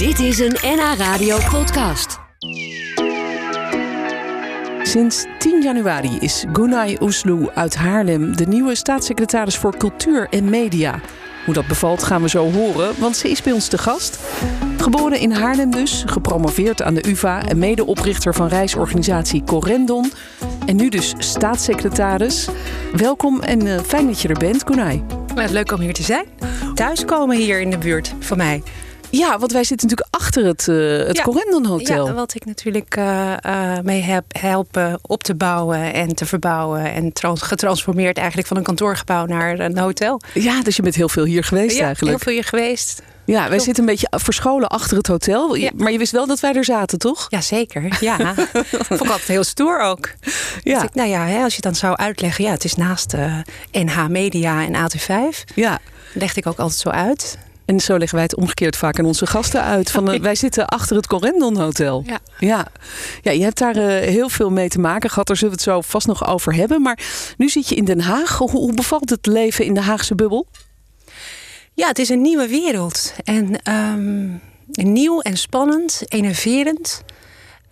Dit is een NH Radio podcast. Sinds 10 januari is Gunay Oesloe uit Haarlem de nieuwe staatssecretaris voor Cultuur en Media. Hoe dat bevalt gaan we zo horen, want ze is bij ons te gast. Geboren in Haarlem dus, gepromoveerd aan de UvA en medeoprichter van reisorganisatie Corendon. En nu dus staatssecretaris. Welkom en uh, fijn dat je er bent, Gunay. Leuk om hier te zijn. Thuiskomen hier in de buurt van mij. Ja, want wij zitten natuurlijk achter het, uh, het ja, Corendon Hotel. Ja, wat ik natuurlijk uh, uh, mee heb helpen op te bouwen en te verbouwen. En getransformeerd eigenlijk van een kantoorgebouw naar een hotel. Ja, dus je bent heel veel hier geweest ja, eigenlijk. heel veel hier geweest. Ja, wij zitten een beetje verscholen achter het hotel. Ja. Maar je wist wel dat wij er zaten, toch? Jazeker, ja. Vond ik altijd heel stoer ook. Ja. Ik, nou ja, als je dan zou uitleggen... ja, het is naast NH Media en AT5. Ja. Legde ik ook altijd zo uit. En zo leggen wij het omgekeerd vaak aan onze gasten uit. Van, uh, wij zitten achter het Corendon Hotel. Ja. Ja. ja, je hebt daar uh, heel veel mee te maken gehad. Daar zullen we het zo vast nog over hebben. Maar nu zit je in Den Haag. Hoe, hoe bevalt het leven in de Haagse bubbel? Ja, het is een nieuwe wereld. En um, nieuw en spannend, enerverend.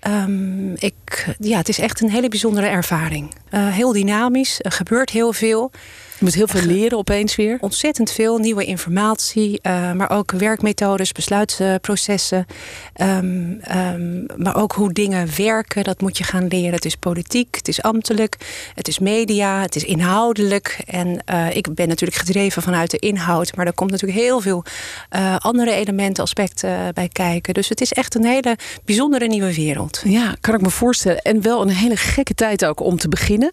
Um, ik, ja, het is echt een hele bijzondere ervaring. Uh, heel dynamisch, er gebeurt heel veel. Je moet heel veel leren opeens weer. Ontzettend veel nieuwe informatie, uh, maar ook werkmethodes, besluitprocessen. Um, um, maar ook hoe dingen werken, dat moet je gaan leren. Het is politiek, het is ambtelijk, het is media, het is inhoudelijk. En uh, ik ben natuurlijk gedreven vanuit de inhoud, maar er komt natuurlijk heel veel uh, andere elementen, aspecten bij kijken. Dus het is echt een hele bijzondere nieuwe wereld. Ja, kan ik me voorstellen. En wel een hele gekke tijd ook om te beginnen.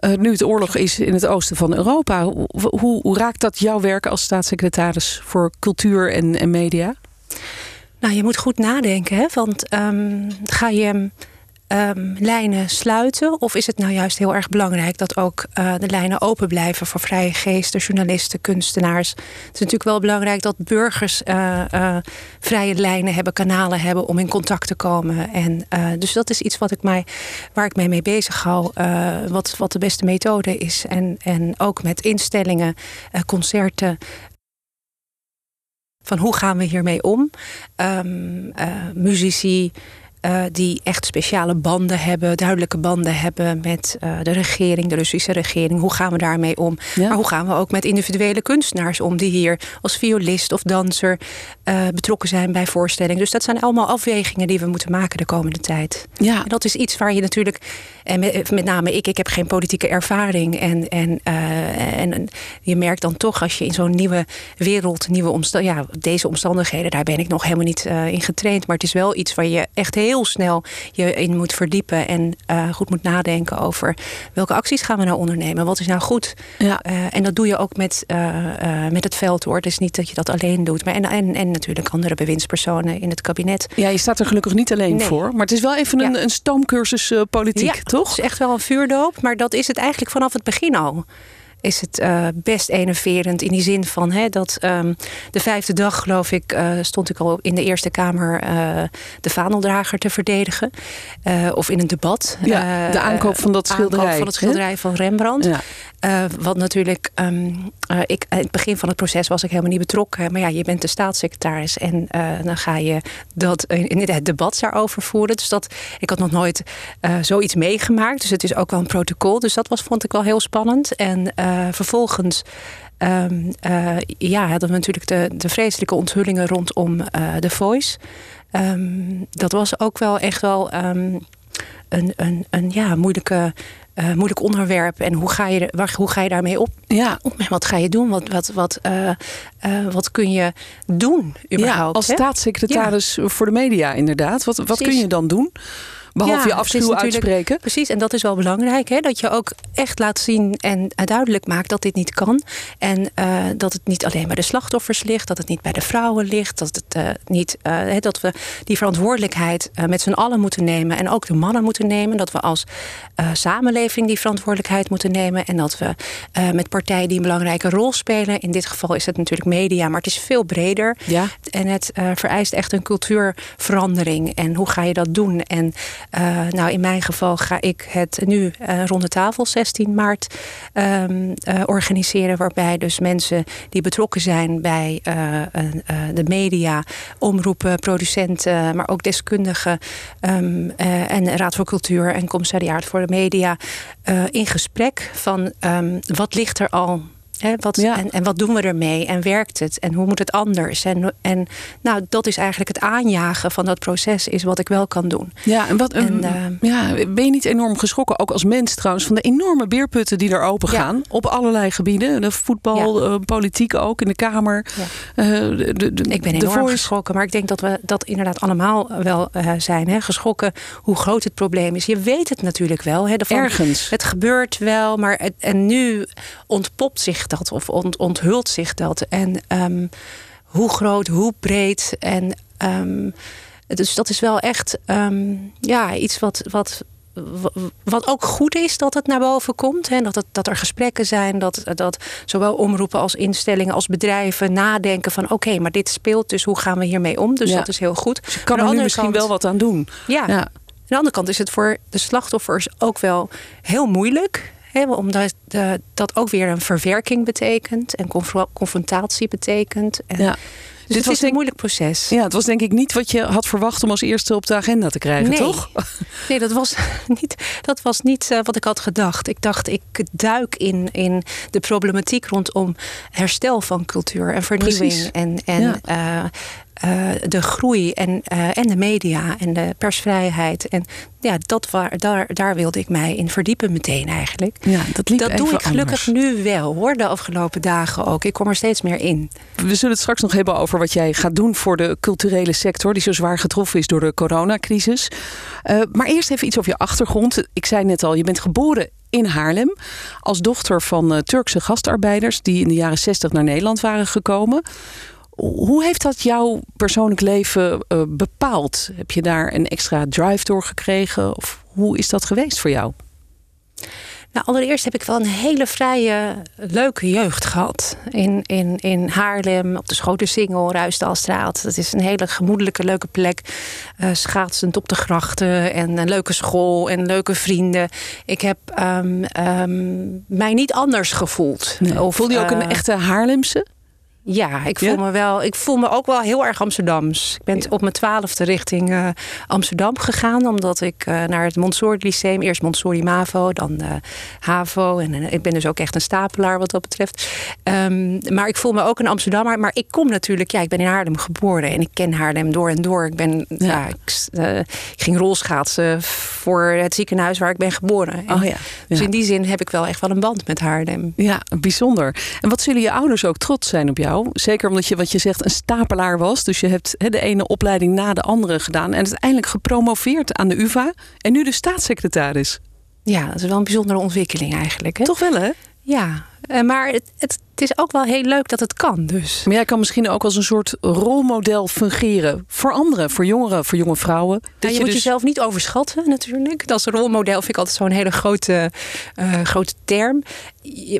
Uh, nu het oorlog is in het oosten van Europa. Hoe, hoe, raakt dat jouw werk als staatssecretaris voor cultuur en, en media? Nou, je moet goed nadenken. Hè? Want ga je um, lijnen sluiten? Of is het nou juist heel erg belangrijk dat ook uh, de lijnen open blijven voor vrije geesten, journalisten, kunstenaars? Het is natuurlijk wel belangrijk dat burgers uh, uh, vrije lijnen hebben, kanalen hebben om in contact te komen. En, dus dat is iets wat ik mij, waar ik mij mee bezig hou, wat, wat de beste methode is. En, en ook met instellingen, concerten, van hoe gaan we hiermee om? Uh, muzici. Uh, die echt speciale banden hebben, duidelijke banden hebben met uh, de regering, de Russische regering. Hoe gaan we daarmee om? Ja. Maar hoe gaan we ook met individuele kunstenaars om die hier als violist of danser uh, betrokken zijn bij voorstellingen? Dus dat zijn allemaal afwegingen die we moeten maken de komende tijd. Ja. En dat is iets waar je natuurlijk, en met, met name ik, ik heb geen politieke ervaring. En, en, en je merkt dan toch als je in zo'n nieuwe wereld, nieuwe omstandigheden, ja, deze omstandigheden, daar ben ik nog helemaal niet in getraind. Maar het is wel iets waar je echt heel heel snel je in moet verdiepen en uh, goed moet nadenken over welke acties gaan we nou ondernemen. Wat is nou goed? Ja. Uh, en dat doe je ook met, uh, met het veld hoor. Het is niet dat je dat alleen doet. Maar en, en, en natuurlijk andere bewindspersonen in het kabinet. Ja, je staat er gelukkig niet alleen nee. voor. Maar het is wel even een, ja. een stoomcursus politiek, ja, toch? Het is echt wel een vuurdoop. Maar dat is het eigenlijk vanaf het begin al is het uh, best enerverend in die zin van hè, dat um, de vijfde dag, geloof ik, uh, stond ik al in de Eerste Kamer uh, de vaandeldrager te verdedigen. of in een debat. Ja, de aankoop van dat schilderij. Aankoop van het schilderij hè? van Rembrandt. Ja. Uh, wat natuurlijk, um, uh, ik, in het begin van het proces was ik helemaal niet betrokken. Maar ja, je bent de staatssecretaris en uh, dan ga je dat in het debat daarover voeren. Dus dat, ik had nog nooit zoiets meegemaakt. Dus het is ook wel een protocol. Dus dat was, vond ik wel heel spannend. En vervolgens. Um, ja, hadden we natuurlijk de, de vreselijke onthullingen rondom The Voice. Um, dat was ook wel echt wel een, een, een ja, moeilijke uh, moeilijk onderwerp. En hoe ga je, waar, hoe ga je daarmee op? Ja. op wat ga je doen? Wat, wat, wat, uh, uh, wat kun je doen überhaupt? Ja, als hè? staatssecretaris ja. voor de media inderdaad. Wat, wat kun je dan doen? Behalve ja, je afschuw uitspreken. Precies, en dat is wel belangrijk. Hè? Dat je ook echt laat zien en duidelijk maakt dat dit niet kan. En uh, dat het niet alleen bij de slachtoffers ligt. Dat het niet bij de vrouwen ligt. Dat, het, uh, niet, uh, dat we die verantwoordelijkheid met z'n allen moeten nemen. En ook de mannen moeten nemen. Dat we als samenleving die verantwoordelijkheid moeten nemen. En dat we met partijen die een belangrijke rol spelen. In dit geval is het natuurlijk media. Maar het is veel breder. Ja. En het vereist echt een cultuurverandering. En hoe ga je dat doen? En nou, in mijn geval ga ik het nu rond de tafel 16 maart um, organiseren. Waarbij dus mensen die betrokken zijn bij de media, omroepen, producenten, maar ook deskundigen um, en Raad voor Cultuur en Commissariaat voor de Media in gesprek van um, wat ligt er al wat, en, en, wat doen we ermee? En werkt het? En hoe moet het anders? En, en nou, dat is eigenlijk het aanjagen van dat proces, is wat ik wel kan doen. Ja, en wat en, uh, ja, ben je niet enorm geschrokken, ook als mens trouwens, van de enorme beerputten die er open gaan op allerlei gebieden? De voetbal, uh, politiek ook, in de Kamer. Uh, de, de, ik ben enorm geschrokken, maar ik denk dat we dat inderdaad allemaal wel zijn. Hè? Geschrokken hoe groot het probleem is. Je weet het natuurlijk wel. Hè? Ergens. Het gebeurt wel, maar het, en nu ontpopt zich dat of onthult zich dat? En ehm, hoe groot, hoe breed? En um, dus dat is wel echt ehm, ja, iets wat, wat, wat ook goed is dat het naar boven komt. Hè? Dat, het, dat er gesprekken zijn, dat, dat zowel omroepen als instellingen als bedrijven nadenken van oké, maar dit speelt, dus hoe gaan we hiermee om? Dus dat is heel goed. Dus je kan er nu misschien wel wat aan doen. Ja. ja. Aan de andere kant is het voor de slachtoffers ook wel heel moeilijk omdat dat ook weer een verwerking betekent en confrontatie betekent. En ja. Dus Dit was een moeilijk proces. Ja, het was denk ik niet wat je had verwacht om als eerste op de agenda te krijgen, nee. toch? Nee, dat was niet, dat was niet uh, wat ik had gedacht. Ik dacht, ik duik in, in de problematiek rondom herstel van cultuur en vernieuwing. Precies. En, en ja. Uh, uh, de groei en, uh, en de media en de persvrijheid. En ja, dat waar, daar, daar wilde ik mij in verdiepen meteen eigenlijk. Ja, dat doe ik gelukkig nu wel hoor, de afgelopen dagen ook. Ik kom er steeds meer in. We zullen het straks nog hebben over wat jij gaat doen voor de culturele sector, die zo zwaar getroffen is door de coronacrisis. Uh, maar eerst even iets over je achtergrond. Ik zei net al, je bent geboren in Haarlem. Als dochter van Turkse gastarbeiders die in de jaren 60 naar Nederland waren gekomen. Hoe heeft dat jouw persoonlijk leven uh, bepaald? Heb je daar een extra drive door gekregen? Of hoe is dat geweest voor jou? Nou, allereerst heb ik wel een hele vrije, leuke jeugd gehad. In, in, in Haarlem, op de Schotensingel, Ruisdalstraat. Het is een hele gemoedelijke, leuke plek. Uh, schaatsend op de grachten en een leuke school en leuke vrienden. Ik heb um, um, mij niet anders gevoeld. Nee. Of, Voelde je ook een uh, echte Haarlemse? Ja, ik voel me wel. Ik voel me ook wel heel erg Amsterdams. Ik ben op mijn twaalfde richting uh, Amsterdam gegaan, omdat ik uh, naar het Montessori Lyceum, eerst Montessori Mavo, dan uh, Havo. En ik ben dus ook echt een stapelaar wat dat betreft. Um, maar ik voel me ook een Amsterdammer. Maar ik kom natuurlijk, ja, ik ben in Haarlem geboren en ik ken Haarlem door en door. Ik ben, ja, ja ik, ik, ging rolschaatsen voor het ziekenhuis waar ik ben geboren. oh, ja. Dus in die zin heb ik wel echt wel een band met Haarlem. Ja, bijzonder. En wat zullen je ouders ook trots zijn op jou? Zeker omdat je, wat je zegt, een stapelaar was. Dus je hebt de ene opleiding na de andere gedaan. En uiteindelijk gepromoveerd aan de UvA. En nu de staatssecretaris. Ja, dat is wel een bijzondere ontwikkeling eigenlijk. Hè? Toch wel, hè? Ja, eh, maar het, het, het, is ook wel heel leuk dat het kan. Dus. Maar jij kan misschien ook als een soort rolmodel fungeren voor anderen, voor jongeren, voor jonge vrouwen. Dat je, je, moet dus... jezelf niet overschatten, natuurlijk. Dat is een rolmodel, vind ik altijd zo'n hele grote, uh, grote term.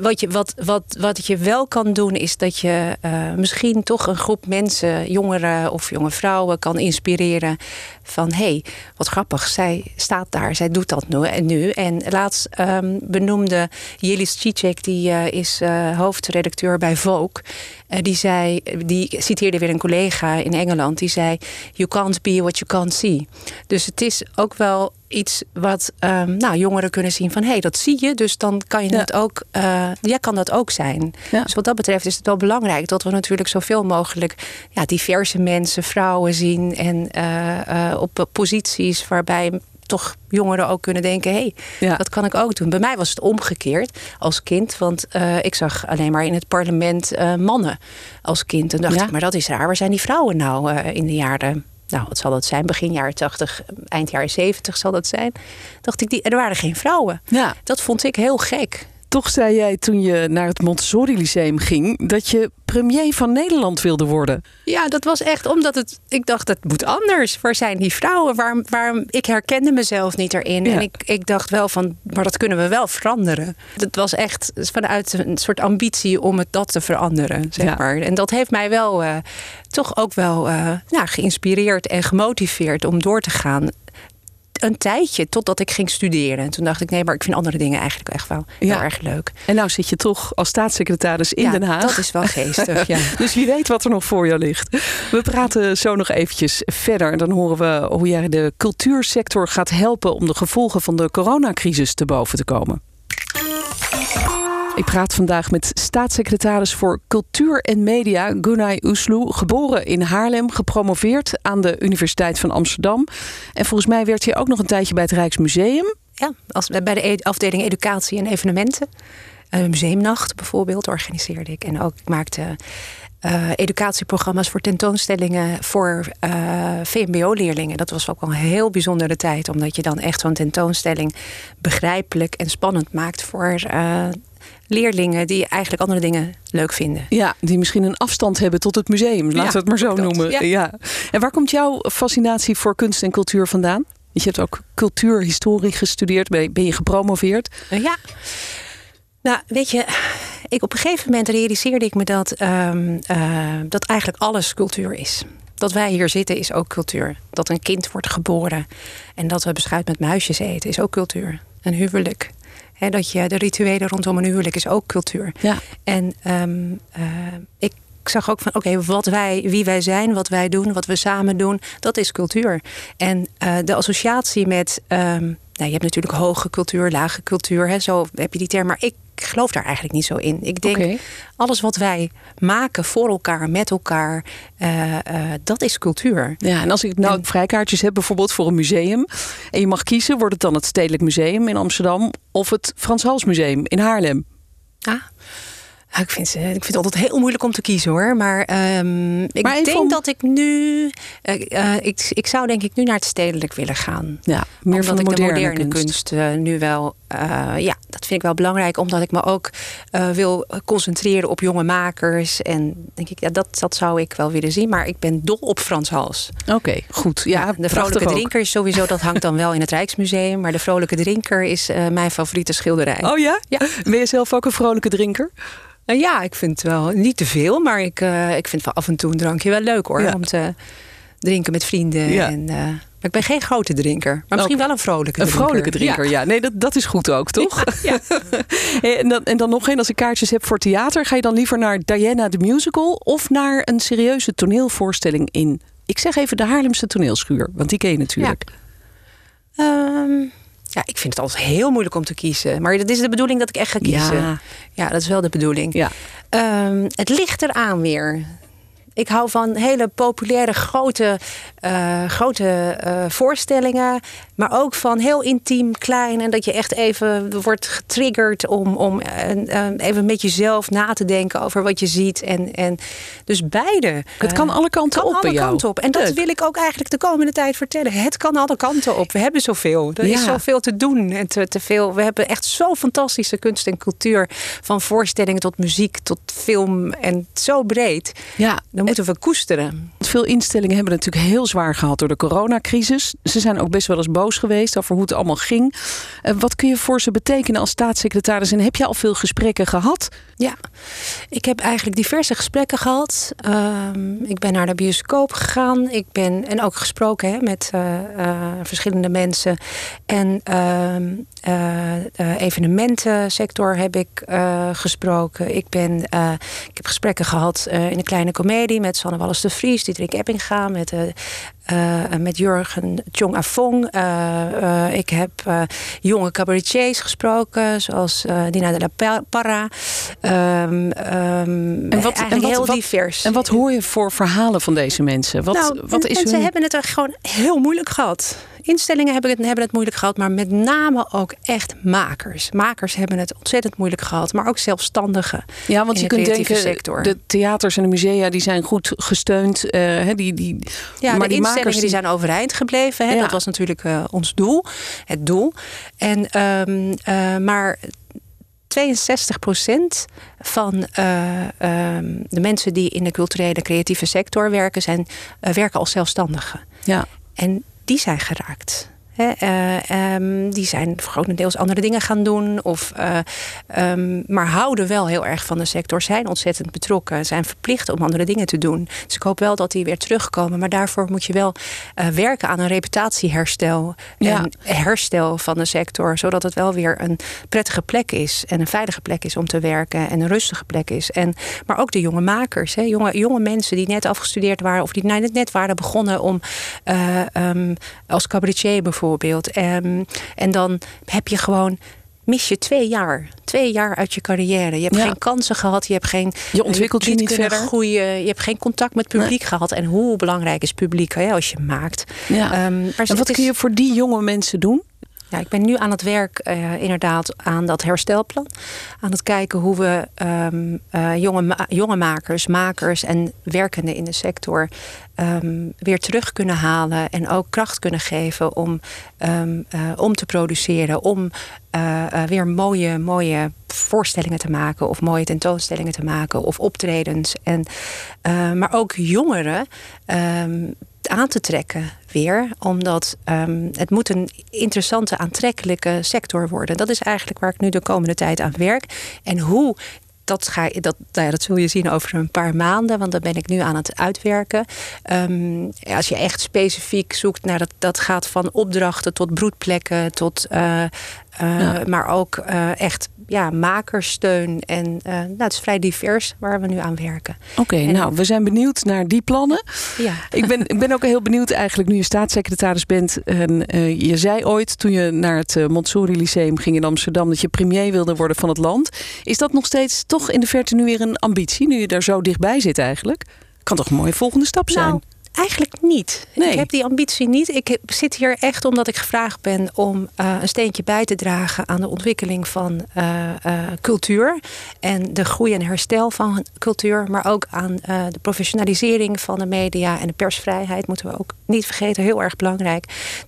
Wat je, wat, wat, wat je wel kan doen, is dat je uh, misschien toch een groep mensen, jongeren of jonge vrouwen, kan inspireren. Van hé, hey, wat grappig, zij staat daar, zij doet dat nu. En, nu. en laatst um, benoemde Jelis Cicek, die uh, is hoofdredacteur redacteur bij Vogue. Uh, die, zei, die citeerde weer een collega in Engeland. Die zei: You can't be what you can't see. Dus het is ook wel iets wat um, nou, jongeren kunnen zien van hé, hey, dat zie je, dus dan kan je ja. het ook, uh, jij kan dat ook zijn. Ja. Dus wat dat betreft is het wel belangrijk dat we natuurlijk zoveel mogelijk ja, diverse mensen, vrouwen zien en uh, uh, op posities waarbij toch jongeren ook kunnen denken: hé, hey, ja. dat kan ik ook doen. Bij mij was het omgekeerd als kind, want uh, ik zag alleen maar in het parlement uh, mannen als kind. En dacht ja. ik: maar dat is raar. Waar zijn die vrouwen nou uh, in de jaren? Nou, wat zal dat zijn? Begin jaren 80, eind jaren 70 zal dat zijn. Dacht ik, die, er waren geen vrouwen. Ja. Dat vond ik heel gek. Toch zei jij toen je naar het Montessori Lyceum ging dat je premier van Nederland wilde worden. Ja, dat was echt omdat het. Ik dacht dat moet anders. Waar zijn die vrouwen? Waarom? waarom ik herkende mezelf niet erin. Ja. En ik, ik dacht wel van, maar dat kunnen we wel veranderen. Het was echt vanuit een soort ambitie om het dat te veranderen. Zeg ja. maar. En dat heeft mij wel uh, toch ook wel uh, nou, geïnspireerd en gemotiveerd om door te gaan een tijdje totdat ik ging studeren. En toen dacht ik, nee, maar ik vind andere dingen eigenlijk echt wel heel erg leuk. En nou zit je toch als staatssecretaris in Den Haag. Dat is wel geestig. ja. dus wie weet wat er nog voor je ligt. We praten zo nog eventjes verder. Dan horen we hoe jij de cultuursector gaat helpen om de gevolgen van de coronacrisis te boven te komen. Ik praat vandaag met staatssecretaris voor Cultuur en Media, Gunay Oesloe. Geboren in Haarlem, gepromoveerd aan de Universiteit van Amsterdam. En volgens mij werd hij ook nog een tijdje bij het Rijksmuseum. Ja, als, bij de e- afdeling Educatie en Evenementen. Een museumnacht bijvoorbeeld organiseerde ik. En ook ik maakte uh, educatieprogramma's voor tentoonstellingen voor uh, VMBO-leerlingen. Dat was ook wel een heel bijzondere tijd, omdat je dan echt zo'n tentoonstelling begrijpelijk en spannend maakt voor leerlingen die eigenlijk andere dingen leuk vinden. Ja, die misschien een afstand hebben tot het museum, laten we het maar zo noemen. Ja. En waar komt jouw fascinatie voor kunst en cultuur vandaan? Je hebt ook cultuurhistorie gestudeerd, ben je gepromoveerd? Ja. Nou, weet je, ik, op een gegeven moment realiseerde ik me dat, um, uh, dat eigenlijk alles cultuur is. Dat wij hier zitten is ook cultuur. Dat een kind wordt geboren en dat we beschuit met muisjes eten is ook cultuur. Een huwelijk. He, dat je de rituelen rondom een huwelijk is ook cultuur. Ja. En um, uh, ik zag ook van oké, wat wij, wie wij zijn, wat wij doen, wat we samen doen, dat is cultuur. En uh, de associatie met. Um, nou, je hebt natuurlijk hoge cultuur, lage cultuur. Hè, zo heb je die term. Maar ik geloof daar eigenlijk niet zo in. Ik denk, okay. alles wat wij maken voor elkaar, met elkaar, uh, uh, dat is cultuur. Ja, en als ik nou en, vrijkaartjes heb, bijvoorbeeld voor een museum, en je mag kiezen, wordt het dan het Stedelijk Museum in Amsterdam of het Frans Hals Museum in Haarlem? Ah. Ik vind, ik vind het altijd heel moeilijk om te kiezen hoor. Maar um, ik maar denk om... dat ik nu. Uh, uh, ik, ik zou denk ik nu naar het stedelijk willen gaan. Ja, meer omdat van de ik moderne, de moderne kunst, kunst uh, nu wel. ja, dat vind ik wel belangrijk. Omdat ik me ook wil concentreren op jonge makers. En denk ik, ja, dat, dat zou ik wel willen zien. Maar ik ben dol op Frans Hals. Oké, okay, goed. Ja, ja de vrolijke ook. drinker is sowieso. Dat hangt dan wel in het Rijksmuseum. Maar de vrolijke drinker is mijn favoriete schilderij. Oh ja? ja? Ben je zelf ook een vrolijke drinker? Uh, ja, ik vind het wel niet te veel, maar ik, uh, ik vind wel af en toe een drankje wel leuk hoor. Ja. Om te drinken met vrienden. Ja. En, uh, maar ik ben geen grote drinker. Maar misschien wel een vrolijke een drinker. vrolijke drinker, ja. ja. Nee, dat, dat is goed ook, toch? Ja. en, dan, en dan nog één, als ik kaartjes heb voor theater... ga je dan liever naar Diana the Musical... of naar een serieuze toneelvoorstelling in... ik zeg even de Haarlemse toneelschuur, want die ken je natuurlijk. Ja. Um... Ja, ik vind het altijd heel moeilijk om te kiezen. Maar dat is de bedoeling dat ik echt ga kiezen. Ja, ja dat is wel de bedoeling. Ja. Um, het ligt eraan weer. Ik hou van hele populaire, grote, uh, grote uh, voorstellingen. Maar ook van heel intiem, klein. En dat je echt even wordt getriggerd om, om uh, even met jezelf na te denken over wat je ziet. En, en dus beide. Het kan alle kanten kan op alle kanten op. En dat wil ik ook eigenlijk de komende tijd vertellen. Het kan alle kanten op. We hebben zoveel. Er Ja. is zoveel te doen. En te, te veel. We hebben echt zo fantastische kunst en cultuur. Van voorstellingen tot muziek, tot film. En zo breed. Ja, Dan moeten we koesteren. Veel instellingen hebben het natuurlijk heel zwaar gehad door de coronacrisis. Ze zijn ook best wel eens boos geweest over hoe het allemaal ging. Uh, wat kun je voor ze betekenen als staatssecretaris? En heb je al veel gesprekken gehad? Ja, ik heb eigenlijk diverse gesprekken gehad. Um, ik ben naar de bioscoop gegaan. Ik ben en ook gesproken hè, met uh, uh, verschillende mensen. En uh, evenementensector heb ik gesproken. Ik, ben, ik heb gesprekken gehad in een kleine komedie met Sanne Wallis de Vries, Diederik Met uh, met Jurgen Chong Afong. Uh, uh, ik heb jonge cabaretiers gesproken, zoals Dina de la Parra. Um, um, en wat, en wat, heel wat, divers. En wat hoor je voor verhalen van deze mensen? Wat, nou, wat is mensen hun... hebben het er gewoon heel moeilijk gehad. Instellingen hebben het, hebben het moeilijk gehad, maar met name ook echt makers. Makers hebben het ontzettend moeilijk gehad, maar ook zelfstandigen. Ja, want je de kunt denken, sector. de theaters en de musea die zijn goed gesteund. Uh, die, die, ja, maar de die instellingen die... die zijn overeind gebleven. Hè? Ja. Dat was natuurlijk uh, ons doel, het doel. En, um, uh, maar 62 procent van uh, um, de mensen die in de culturele creatieve sector werken, zijn, uh, werken als zelfstandigen. Ja. En die zijn geraakt. Ehm, die zijn grotendeels andere dingen gaan doen. Of, ehm, maar houden wel heel erg van de sector. Zijn ontzettend betrokken. Zijn verplicht om andere dingen te doen. Dus ik hoop wel dat die weer terugkomen. Maar daarvoor moet je wel werken aan een reputatieherstel. En herstel van de sector. Zodat het wel weer een prettige plek is. En een veilige plek is om te werken. En een rustige plek is. En, maar ook de jonge makers. Hè? Jonge, jonge mensen die net afgestudeerd waren. Of die net, net waren begonnen om um, als cabaretier bijvoorbeeld. Um, en dan heb je gewoon mis je twee jaar. Twee jaar uit je carrière. Je hebt geen kansen gehad. Je hebt geen. Je ontwikkelt je, niet verder. Groeien. Je hebt geen contact met publiek gehad. En hoe belangrijk is publiek hè, als je maakt. Ja. Um, maar en wat kun je voor die jonge mensen doen? Ja, ik ben nu aan het werk uh, inderdaad aan dat herstelplan. Aan het kijken hoe we um, jonge, jonge makers, makers en werkenden in de sector um, weer terug kunnen halen. En ook kracht kunnen geven om, um, uh, om te produceren. Om weer mooie, mooie voorstellingen te maken. Of mooie tentoonstellingen te maken. Of optredens. En, maar ook jongeren aan te trekken weer. Omdat um, het moet een interessante, aantrekkelijke sector worden. Dat is eigenlijk waar ik nu de komende tijd aan werk. En hoe dat, ga dat, nou dat zul je zien over een paar maanden, want dan ben ik nu aan het uitwerken. Um, als je echt specifiek zoekt naar dat, dat gaat van opdrachten tot broedplekken, tot, uh, uh, maar ook uh, echt ja, makersteun. En uh, nou, het is vrij divers waar we nu aan werken. Oké, nou, we zijn benieuwd naar die plannen. Ja. ik, ben, ik ben ook heel benieuwd eigenlijk nu je staatssecretaris bent. En, uh, je zei ooit toen je naar het Montsouris Lyceum ging in Amsterdam... dat je premier wilde worden van het land. Is dat nog steeds toch in de verte nu weer een ambitie? Nu je daar zo dichtbij zit eigenlijk? Kan toch een mooie volgende stap zijn? Nou, Eigenlijk niet. Ik heb die ambitie niet. Ik zit hier echt omdat ik gevraagd ben om uh, een steentje bij te dragen aan de ontwikkeling van uh, uh, cultuur. En de groei en herstel van cultuur. Maar ook aan de professionalisering van de media en de persvrijheid. Moeten we ook niet vergeten. Heel erg belangrijk.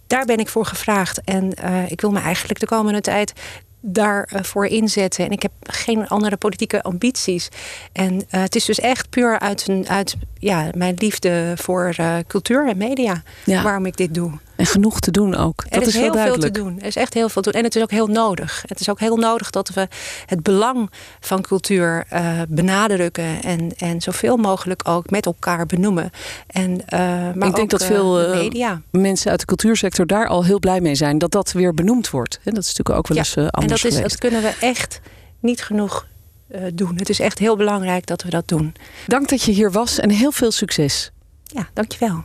Daar ben ik voor gevraagd. En ik wil me eigenlijk de komende tijd daarvoor inzetten. En ik heb geen andere politieke ambities. En uh, het is dus echt puur uit, een, uit ja, mijn liefde voor uh, cultuur en media ja. waarom ik dit doe. En genoeg te doen ook. Dat er is, is heel veel te doen. Er is echt heel veel te doen. En het is ook heel nodig. Het is ook heel nodig dat we het belang van cultuur uh, benadrukken. En, en zoveel mogelijk ook met elkaar benoemen. En, uh, maar ik denk dat veel uh, mensen uit de cultuursector daar al heel blij mee zijn. Dat dat weer benoemd wordt. En dat is natuurlijk ook wel eens anders En dat, is, dat kunnen we echt niet genoeg doen. Het is echt heel belangrijk dat we dat doen. Dank dat je hier was en heel veel succes. Ja, dankjewel.